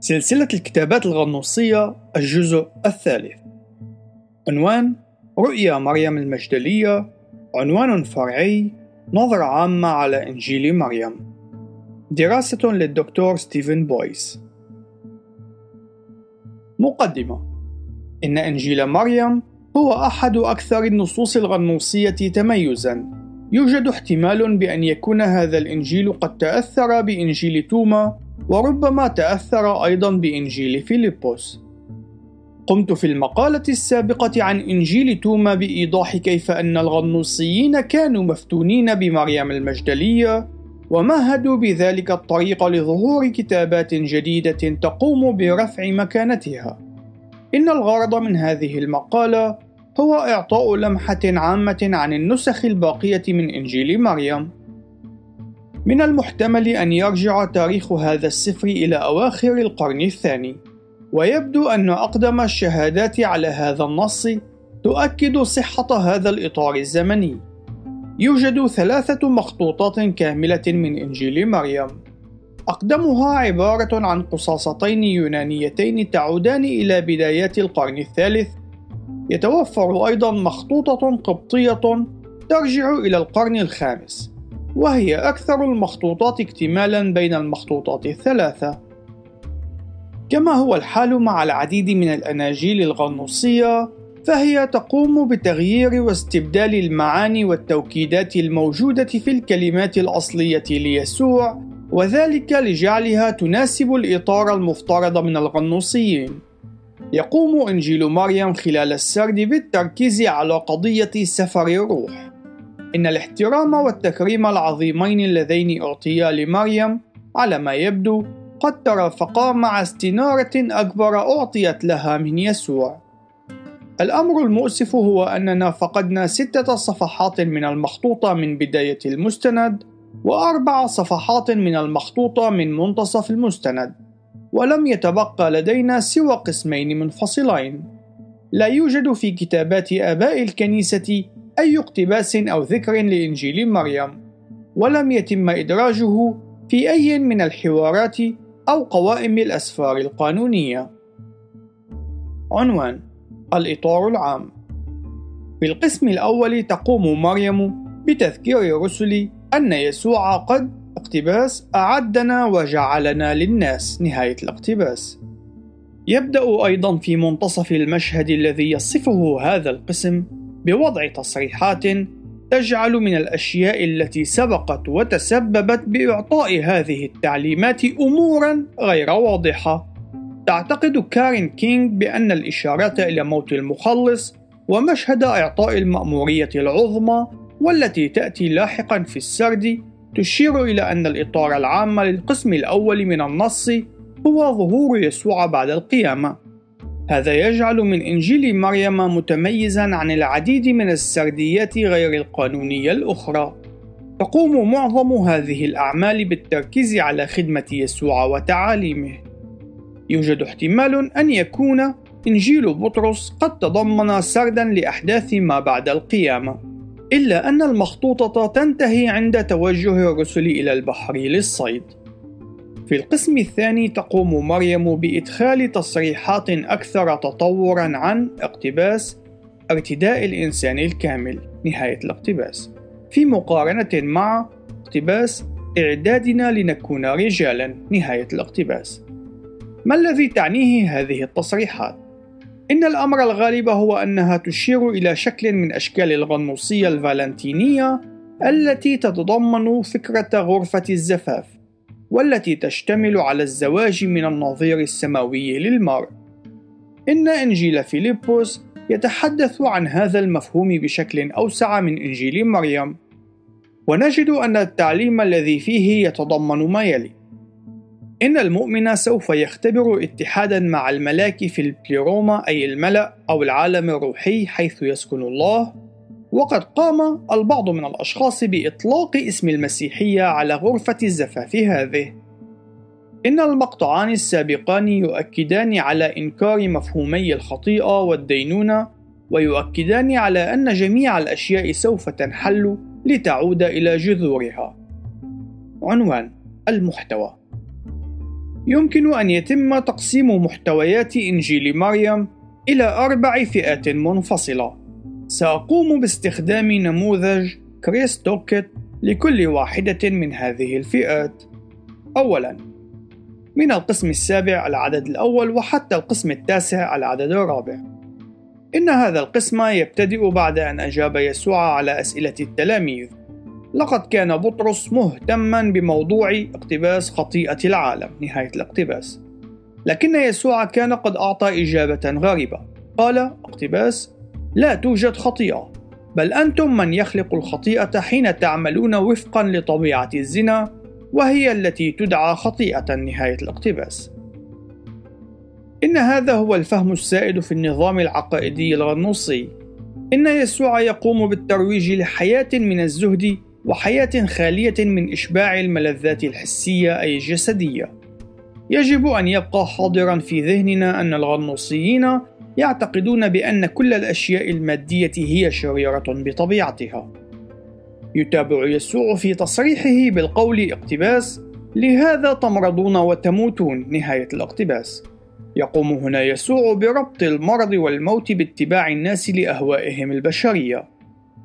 سلسلة الكتابات الغنوصية الجزء الثالث. عنوان رؤيا مريم المجدلية. عنوان فرعي نظرة عامة على إنجيل مريم. دراسة للدكتور ستيفن بويس. مقدمة إن إنجيل مريم هو أحد أكثر النصوص الغنوصية تميزًا. يوجد احتمال بأن يكون هذا الإنجيل قد تأثر بإنجيل توما وربما تأثر أيضا بإنجيل فيليبوس. قمت في المقالة السابقة عن إنجيل توما بإيضاح كيف أن الغنوصيين كانوا مفتونين بمريم المجدلية ومهدوا بذلك الطريق لظهور كتابات جديدة تقوم برفع مكانتها. إن الغرض من هذه المقالة هو إعطاء لمحة عامة عن النسخ الباقية من إنجيل مريم. من المحتمل أن يرجع تاريخ هذا السفر إلى أواخر القرن الثاني، ويبدو أن أقدم الشهادات على هذا النص تؤكد صحة هذا الإطار الزمني. يوجد ثلاثة مخطوطات كاملة من إنجيل مريم، أقدمها عبارة عن قصاصتين يونانيتين تعودان إلى بدايات القرن الثالث. يتوفر أيضا مخطوطة قبطية ترجع إلى القرن الخامس. وهي أكثر المخطوطات اكتمالا بين المخطوطات الثلاثة كما هو الحال مع العديد من الأناجيل الغنوصية فهي تقوم بتغيير واستبدال المعاني والتوكيدات الموجودة في الكلمات الأصلية ليسوع وذلك لجعلها تناسب الإطار المفترض من الغنوصيين. يقوم إنجيل مريم خلال السرد بالتركيز على قضية سفر الروح. إن الاحترام والتكريم العظيمين اللذين أعطيا لمريم على ما يبدو قد ترافقا مع استنارة أكبر أعطيت لها من يسوع. الأمر المؤسف هو أننا فقدنا ستة صفحات من المخطوطة من بداية المستند وأربع صفحات من المخطوطة من منتصف المستند ولم يتبقى لدينا سوى قسمين منفصلين لا يوجد في كتابات آباء الكنيسة أي اقتباس أو ذكر لإنجيل مريم ولم يتم إدراجه في أي من الحوارات أو قوائم الأسفار القانونية. عنوان الإطار العام. في القسم الأول تقوم مريم بتذكير الرسل أن يسوع قد اقتباس أعدنا وجعلنا للناس نهاية الاقتباس. يبدأ أيضا في منتصف المشهد الذي يصفه هذا القسم بوضع تصريحات تجعل من الأشياء التي سبقت وتسببت بإعطاء هذه التعليمات أمورا غير واضحة تعتقد كارين كينغ بأن الإشارات إلى موت المخلص ومشهد إعطاء المأمورية العظمى والتي تأتي لاحقا في السرد تشير إلى أن الإطار العام للقسم الأول من النص هو ظهور يسوع بعد القيامة. هذا يجعل من إنجيل مريم متميزا عن العديد من السرديات غير القانونية الأخرى. تقوم معظم هذه الأعمال بالتركيز على خدمة يسوع وتعاليمه. يوجد احتمال أن يكون إنجيل بطرس قد تضمن سردا لأحداث ما بعد القيامة. إلا أن المخطوطة تنتهي عند توجه الرسل إلى البحر للصيد. في القسم الثاني تقوم مريم بإدخال تصريحات أكثر تطورًا عن اقتباس ارتداء الإنسان الكامل نهاية الاقتباس في مقارنة مع اقتباس إعدادنا لنكون رجالًا نهاية الاقتباس. ما الذي تعنيه هذه التصريحات؟ إن الأمر الغالب هو أنها تشير إلى شكل من أشكال الغنوصية الفالنتينية التي تتضمن فكرة غرفة الزفاف، والتي تشتمل على الزواج من النظير السماوي للمرء. إن إنجيل فيليبوس يتحدث عن هذا المفهوم بشكل أوسع من إنجيل مريم، ونجد أن التعليم الذي فيه يتضمن ما يلي: إن المؤمن سوف يختبر اتحادا مع الملاك في البليروما أي الملأ أو العالم الروحي حيث يسكن الله وقد قام البعض من الأشخاص بإطلاق اسم المسيحية على غرفة الزفاف هذه. إن المقطعان السابقان يؤكدان على إنكار مفهومي الخطيئة والدينونة ويؤكدان على أن جميع الأشياء سوف تنحل لتعود إلى جذورها. عنوان المحتوى. يمكن أن يتم تقسيم محتويات إنجيل مريم إلى أربع فئات منفصلة. سأقوم باستخدام نموذج كريس توكت لكل واحدة من هذه الفئات. أولا من القسم السابع العدد الأول وحتى القسم التاسع العدد الرابع. إن هذا القسم يبتدئ بعد أن أجاب يسوع على أسئلة التلاميذ. لقد كان بطرس مهتما بموضوع اقتباس خطيئة العالم نهاية الاقتباس. لكن يسوع كان قد أعطى إجابة غريبة. قال اقتباس لا توجد خطيئة بل أنتم من يخلق الخطيئة حين تعملون وفقا لطبيعة الزنا وهي التي تدعى خطيئة نهاية الاقتباس إن هذا هو الفهم السائد في النظام العقائدي الغنوصي إن يسوع يقوم بالترويج لحياة من الزهد وحياة خالية من إشباع الملذات الحسية أي الجسدية. يجب أن يبقى حاضرا في ذهننا أن الغنوصيين يعتقدون بأن كل الأشياء المادية هي شريرة بطبيعتها. يتابع يسوع في تصريحه بالقول اقتباس: لهذا تمرضون وتموتون نهاية الاقتباس. يقوم هنا يسوع بربط المرض والموت باتباع الناس لأهوائهم البشرية.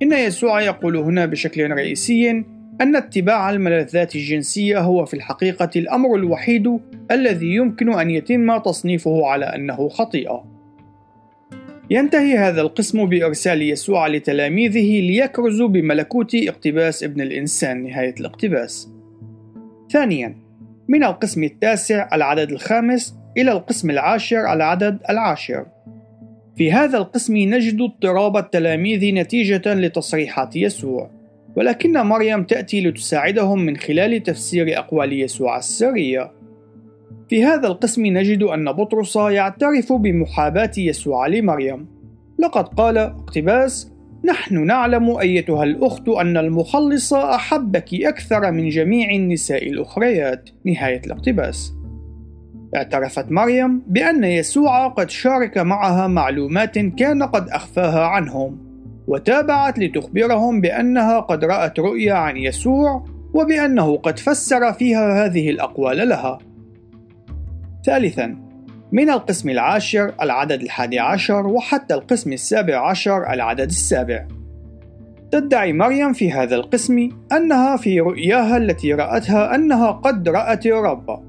إن يسوع يقول هنا بشكل رئيسي أن اتباع الملذات الجنسية هو في الحقيقة الأمر الوحيد الذي يمكن أن يتم تصنيفه على أنه خطيئة. ينتهي هذا القسم بإرسال يسوع لتلاميذه ليكرزوا بملكوت اقتباس ابن الإنسان نهاية الاقتباس. ثانيا من القسم التاسع العدد الخامس إلى القسم العاشر العدد العاشر. في هذا القسم نجد اضطراب التلاميذ نتيجة لتصريحات يسوع، ولكن مريم تأتي لتساعدهم من خلال تفسير أقوال يسوع السرية. في هذا القسم نجد أن بطرس يعترف بمحاباة يسوع لمريم. لقد قال اقتباس: نحن نعلم أيتها الأخت أن المخلص أحبك أكثر من جميع النساء الأخريات. نهاية الاقتباس. اعترفت مريم بأن يسوع قد شارك معها معلومات كان قد أخفاها عنهم، وتابعت لتخبرهم بأنها قد رأت رؤيا عن يسوع وبأنه قد فسر فيها هذه الأقوال لها. ثالثا من القسم العاشر العدد الحادي عشر وحتى القسم السابع عشر العدد السابع. تدعي مريم في هذا القسم أنها في رؤياها التي رأتها أنها قد رأت الرب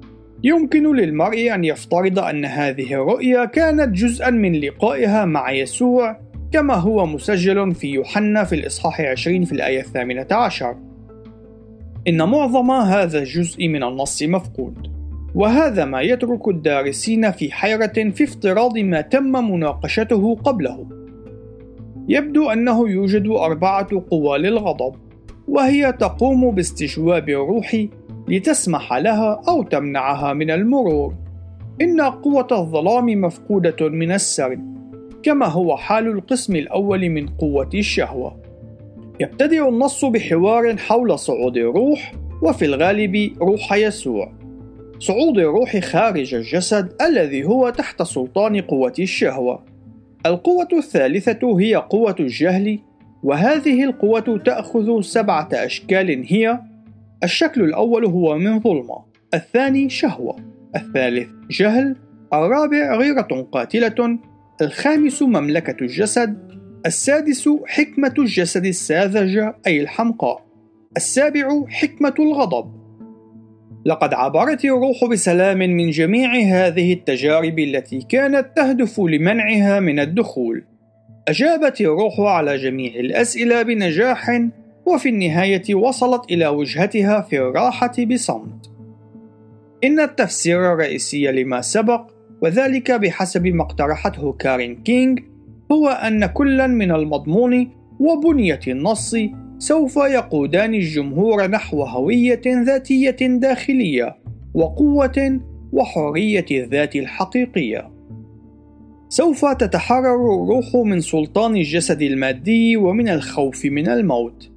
يمكن للمرء أن يفترض أن هذه الرؤيا كانت جزءا من لقائها مع يسوع كما هو مسجل في يوحنا في الإصحاح 20 في الآية الثامنة عشر. إن معظم هذا الجزء من النص مفقود. وهذا ما يترك الدارسين في حيرة في افتراض ما تم مناقشته قبله. يبدو أنه يوجد أربعة قوى للغضب، وهي تقوم باستجواب الروح لتسمح لها أو تمنعها من المرور. إن قوة الظلام مفقودة من السرد، كما هو حال القسم الأول من قوة الشهوة. يبتدئ النص بحوار حول صعود الروح، وفي الغالب روح يسوع. صعود الروح خارج الجسد الذي هو تحت سلطان قوة الشهوة. القوة الثالثة هي قوة الجهل، وهذه القوة تأخذ سبعة أشكال هي: الشكل الأول هو من ظلمة، الثاني شهوة، الثالث جهل، الرابع غيرة قاتلة، الخامس مملكة الجسد، السادس حكمة الجسد الساذجة أي الحمقاء، السابع حكمة الغضب، لقد عبرت الروح بسلام من جميع هذه التجارب التي كانت تهدف لمنعها من الدخول. أجابت الروح على جميع الأسئلة بنجاح وفي النهاية وصلت إلى وجهتها في الراحة بصمت. إن التفسير الرئيسي لما سبق وذلك بحسب ما اقترحته كارين كينغ هو أن كلا من المضمون وبنية النص سوف يقودان الجمهور نحو هوية ذاتية داخلية وقوة وحرية الذات الحقيقية. سوف تتحرر الروح من سلطان الجسد المادي ومن الخوف من الموت.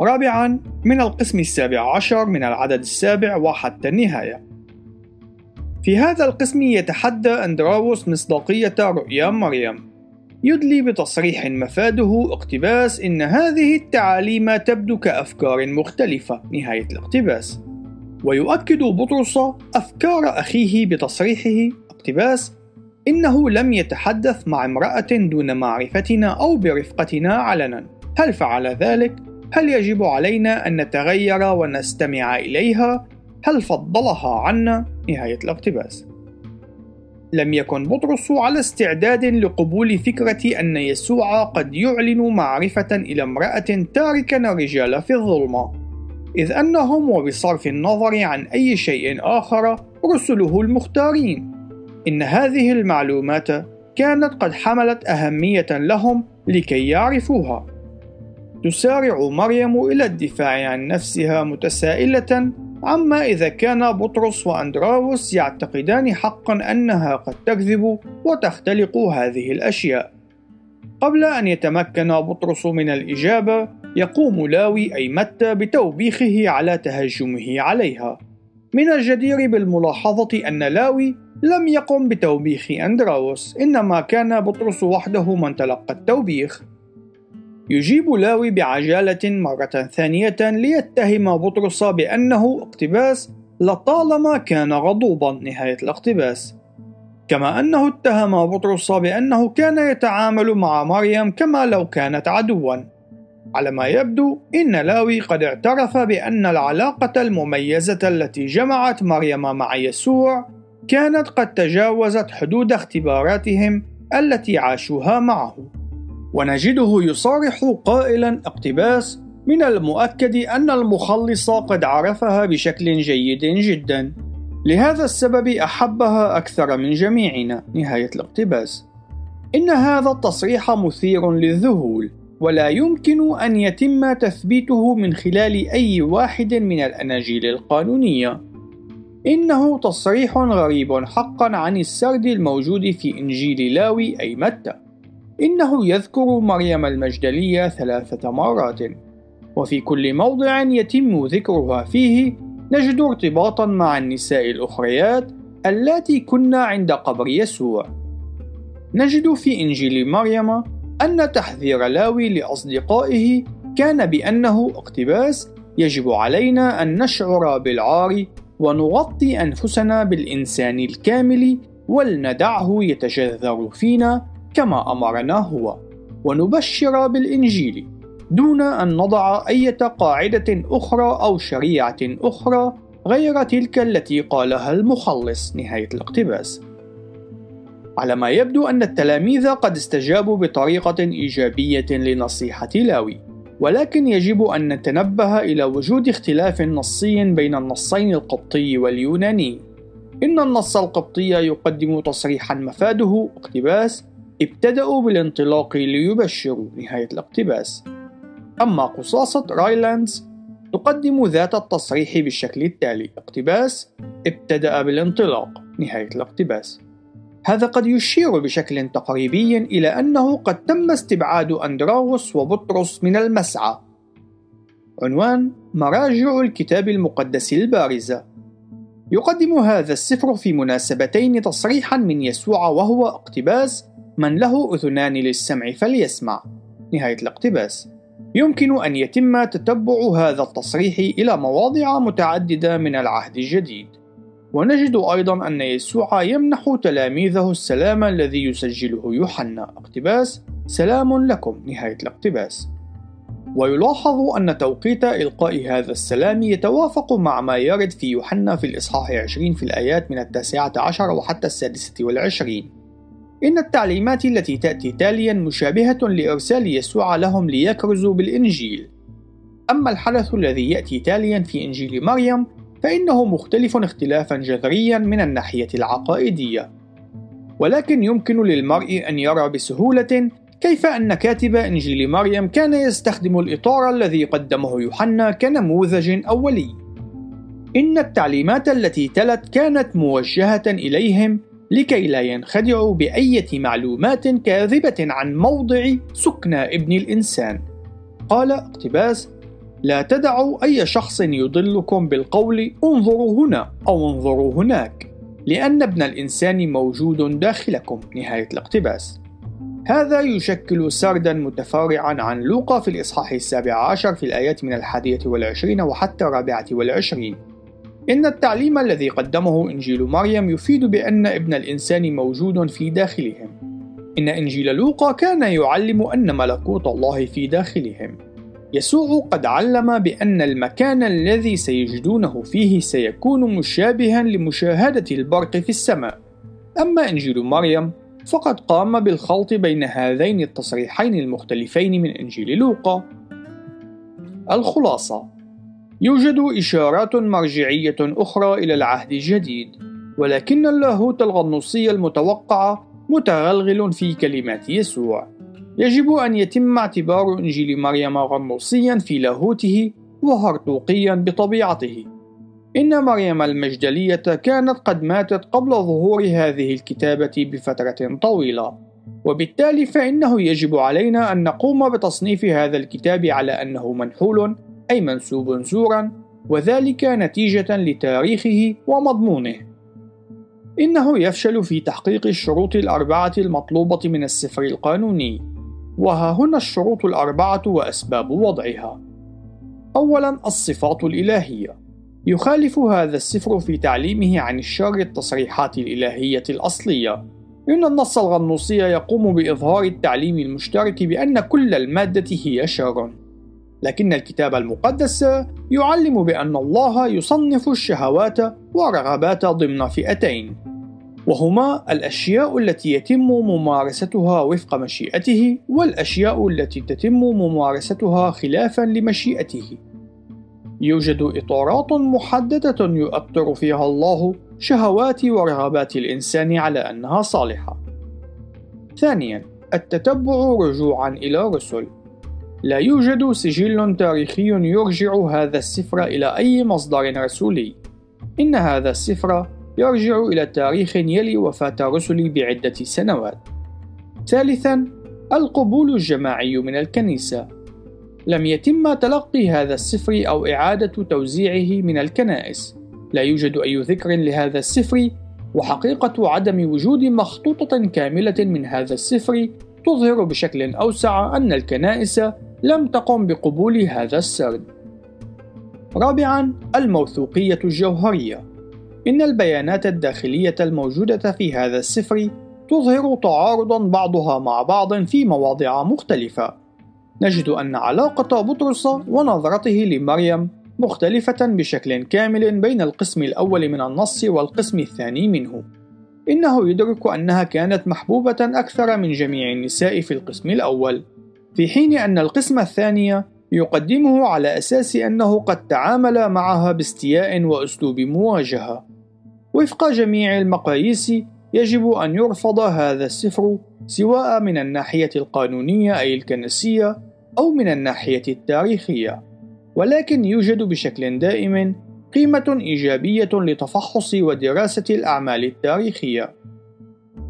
رابعا من القسم السابع عشر من العدد السابع وحتى النهاية. في هذا القسم يتحدى أندراوس مصداقية رؤيا مريم يدلي بتصريح مفاده اقتباس إن هذه التعاليم تبدو كأفكار مختلفة نهاية الاقتباس ويؤكد بطرس أفكار أخيه بتصريحه اقتباس إنه لم يتحدث مع امرأة دون معرفتنا أو برفقتنا علنا هل فعل ذلك؟ هل يجب علينا أن نتغير ونستمع إليها؟ هل فضلها عنا؟ نهاية الاقتباس لم يكن بطرس على استعداد لقبول فكرة أن يسوع قد يعلن معرفة إلى امرأة تاركا الرجال في الظلمة. إذ أنهم وبصرف النظر عن أي شيء آخر رسله المختارين. إن هذه المعلومات كانت قد حملت أهمية لهم لكي يعرفوها. تسارع مريم إلى الدفاع عن نفسها متسائلة عما إذا كان بطرس وأندراوس يعتقدان حقا أنها قد تكذب وتختلق هذه الأشياء. قبل أن يتمكن بطرس من الإجابة يقوم لاوي أي متى بتوبيخه على تهجمه عليها. من الجدير بالملاحظة أن لاوي لم يقم بتوبيخ أندراوس إنما كان بطرس وحده من تلقى التوبيخ. يجيب لاوي بعجالة مرة ثانية ليتهم بطرس بأنه اقتباس لطالما كان غضوبا نهاية الاقتباس. كما أنه اتهم بطرس بأنه كان يتعامل مع مريم كما لو كانت عدوا. على ما يبدو إن لاوي قد اعترف بأن العلاقة المميزة التي جمعت مريم مع يسوع كانت قد تجاوزت حدود اختباراتهم التي عاشوها معه. ونجده يصارح قائلا اقتباس من المؤكد أن المخلص قد عرفها بشكل جيد جدا. لهذا السبب أحبها أكثر من جميعنا. نهاية الاقتباس. إن هذا التصريح مثير للذهول ولا يمكن أن يتم تثبيته من خلال أي واحد من الأناجيل القانونية. إنه تصريح غريب حقا عن السرد الموجود في إنجيل لاوي أي متى. إنه يذكر مريم المجدلية ثلاثة مرات. وفي كل موضع يتم ذكرها فيه نجد ارتباطا مع النساء الأخريات اللاتي كن عند قبر يسوع. نجد في إنجيل مريم أن تحذير لاوي لأصدقائه كان بأنه اقتباس يجب علينا أن نشعر بالعار ونغطي أنفسنا بالإنسان الكامل ولندعه يتجذر فينا كما أمرنا هو ونبشر بالإنجيل دون أن نضع أي قاعدة أخرى أو شريعة أخرى غير تلك التي قالها المخلص. نهاية الاقتباس. على ما يبدو أن التلاميذ قد استجابوا بطريقة إيجابية لنصيحة لاوي ولكن يجب أن نتنبه إلى وجود اختلاف نصي بين النصين القبطي واليوناني. إن النص القبطي يقدم تصريحا مفاده. اقتباس. ابتدأوا بالانطلاق ليبشروا نهاية الاقتباس. أما قصاصة رايلاندز تقدم ذات التصريح بالشكل التالي. اقتباس ابتدأ بالانطلاق نهاية الاقتباس. هذا قد يشير بشكل تقريبي إلى أنه قد تم استبعاد أندراوس وبطرس من المسعى. عنوان مراجع الكتاب المقدس البارزة. يقدم هذا السفر في مناسبتين تصريحا من يسوع وهو اقتباس من له أذنان للسمع فليسمع. نهاية الاقتباس. يمكن أن يتم تتبع هذا التصريح إلى مواضع متعددة من العهد الجديد. ونجد أيضا أن يسوع يمنح تلاميذه السلام الذي يسجله يوحنا. اقتباس. سلام لكم. نهاية الاقتباس. ويلاحظ أن توقيت إلقاء هذا السلام يتوافق مع ما يرد في يوحنا في الإصحاح 20 في الآيات من التاسعة عشر وحتى السادسة والعشرين. إن التعليمات التي تأتي تاليا مشابهة لإرسال يسوع لهم ليكرزوا بالإنجيل. أما الحدث الذي يأتي تاليا في إنجيل مريم فإنه مختلف اختلافا جذريا من الناحية العقائدية. ولكن يمكن للمرء أن يرى بسهولة كيف أن كاتب إنجيل مريم كان يستخدم الإطار الذي قدمه يوحنا كنموذج أولي. إن التعليمات التي تلت كانت موجهة إليهم لكي لا ينخدعوا بأية معلومات كاذبة عن موضع سكن ابن الإنسان. قال اقتباس: لا تدعوا أي شخص يضلكم بالقول انظروا هنا أو انظروا هناك، لأن ابن الإنسان موجود داخلكم. نهاية الاقتباس. هذا يشكل سردا متفرعا عن لوقا في الإصحاح السابع عشر في الآيات من الحادية والعشرين وحتى الرابعة والعشرين إن التعليم الذي قدمه إنجيل مريم يفيد بأن ابن الإنسان موجود في داخلهم. إن إنجيل لوقا كان يعلم أن ملكوت الله في داخلهم. يسوع قد علم بأن المكان الذي سيجدونه فيه سيكون مشابها لمشاهدة البرق في السماء. أما إنجيل مريم فقد قام بالخلط بين هذين التصريحين المختلفين من إنجيل لوقا. الخلاصة: يوجد إشارات مرجعية أخرى إلى العهد الجديد، ولكن اللاهوت الغنوصي المتوقع متغلغل في كلمات يسوع. يجب أن يتم اعتبار إنجيل مريم غنوصيا في لاهوته وهرطوقيا بطبيعته. إن مريم المجدلية كانت قد ماتت قبل ظهور هذه الكتابة بفترة طويلة، وبالتالي فإنه يجب علينا أن نقوم بتصنيف هذا الكتاب على أنه منحول أي منسوب زورا، وذلك نتيجة لتاريخه ومضمونه. إنه يفشل في تحقيق الشروط الأربعة المطلوبة من السفر القانوني، وها هنا الشروط الأربعة وأسباب وضعها. أولاً الصفات الإلهية. يخالف هذا السفر في تعليمه عن الشر التصريحات الإلهية الأصلية، إن النص الغنوصي يقوم بإظهار التعليم المشترك بأن كل المادة هي شر، لكن الكتاب المقدس يعلم بأن الله يصنف الشهوات والرغبات ضمن فئتين، وهما الأشياء التي يتم ممارستها وفق مشيئته والأشياء التي تتم ممارستها خلافا لمشيئته. يوجد إطارات محددة يؤطر فيها الله شهوات ورغبات الإنسان على أنها صالحة. ثانياً، التتبع رجوعًا إلى رسل. لا يوجد سجل تاريخي يرجع هذا السفر إلى أي مصدر رسولي. إن هذا السفر يرجع إلى تاريخ يلي وفاة الرسل بعدة سنوات. ثالثاً، القبول الجماعي من الكنيسة. لم يتم تلقي هذا السفر أو إعادة توزيعه من الكنائس. لا يوجد أي ذكر لهذا السفر، وحقيقة عدم وجود مخطوطة كاملة من هذا السفر تظهر بشكل أوسع أن الكنائس لم تقم بقبول هذا السرد. رابعاً الموثوقية الجوهرية. إن البيانات الداخلية الموجودة في هذا السفر تظهر تعارضا بعضها مع بعض في مواضع مختلفة. نجد أن علاقة بطرس ونظرته لمريم مختلفة بشكل كامل بين القسم الأول من النص والقسم الثاني منه. إنه يدرك أنها كانت محبوبة أكثر من جميع النساء في القسم الأول، في حين أن القسم الثاني يقدمه على أساس أنه قد تعامل معها باستياء وأسلوب مواجهة. وفق جميع المقاييس يجب أن يرفض هذا السفر سواء من الناحية القانونية أي الكنسية أو من الناحية التاريخية، ولكن يوجد بشكل دائم قيمة إيجابية لتفحص ودراسة الأعمال التاريخية.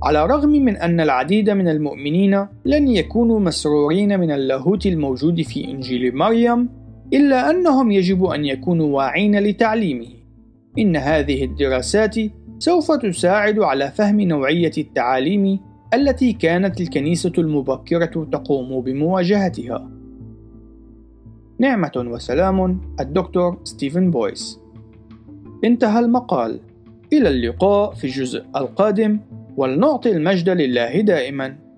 على الرغم من أن العديد من المؤمنين لن يكونوا مسرورين من اللاهوت الموجود في إنجيل مريم، إلا أنهم يجب أن يكونوا واعين لتعليمه. إن هذه الدراسات سوف تساعد على فهم نوعية التعاليم التي كانت الكنيسة المبكرة تقوم بمواجهتها. نعمة وسلام الدكتور ستيفن بويس. انتهى المقال. إلى اللقاء في الجزء القادم ولنعطي المجد لله دائما.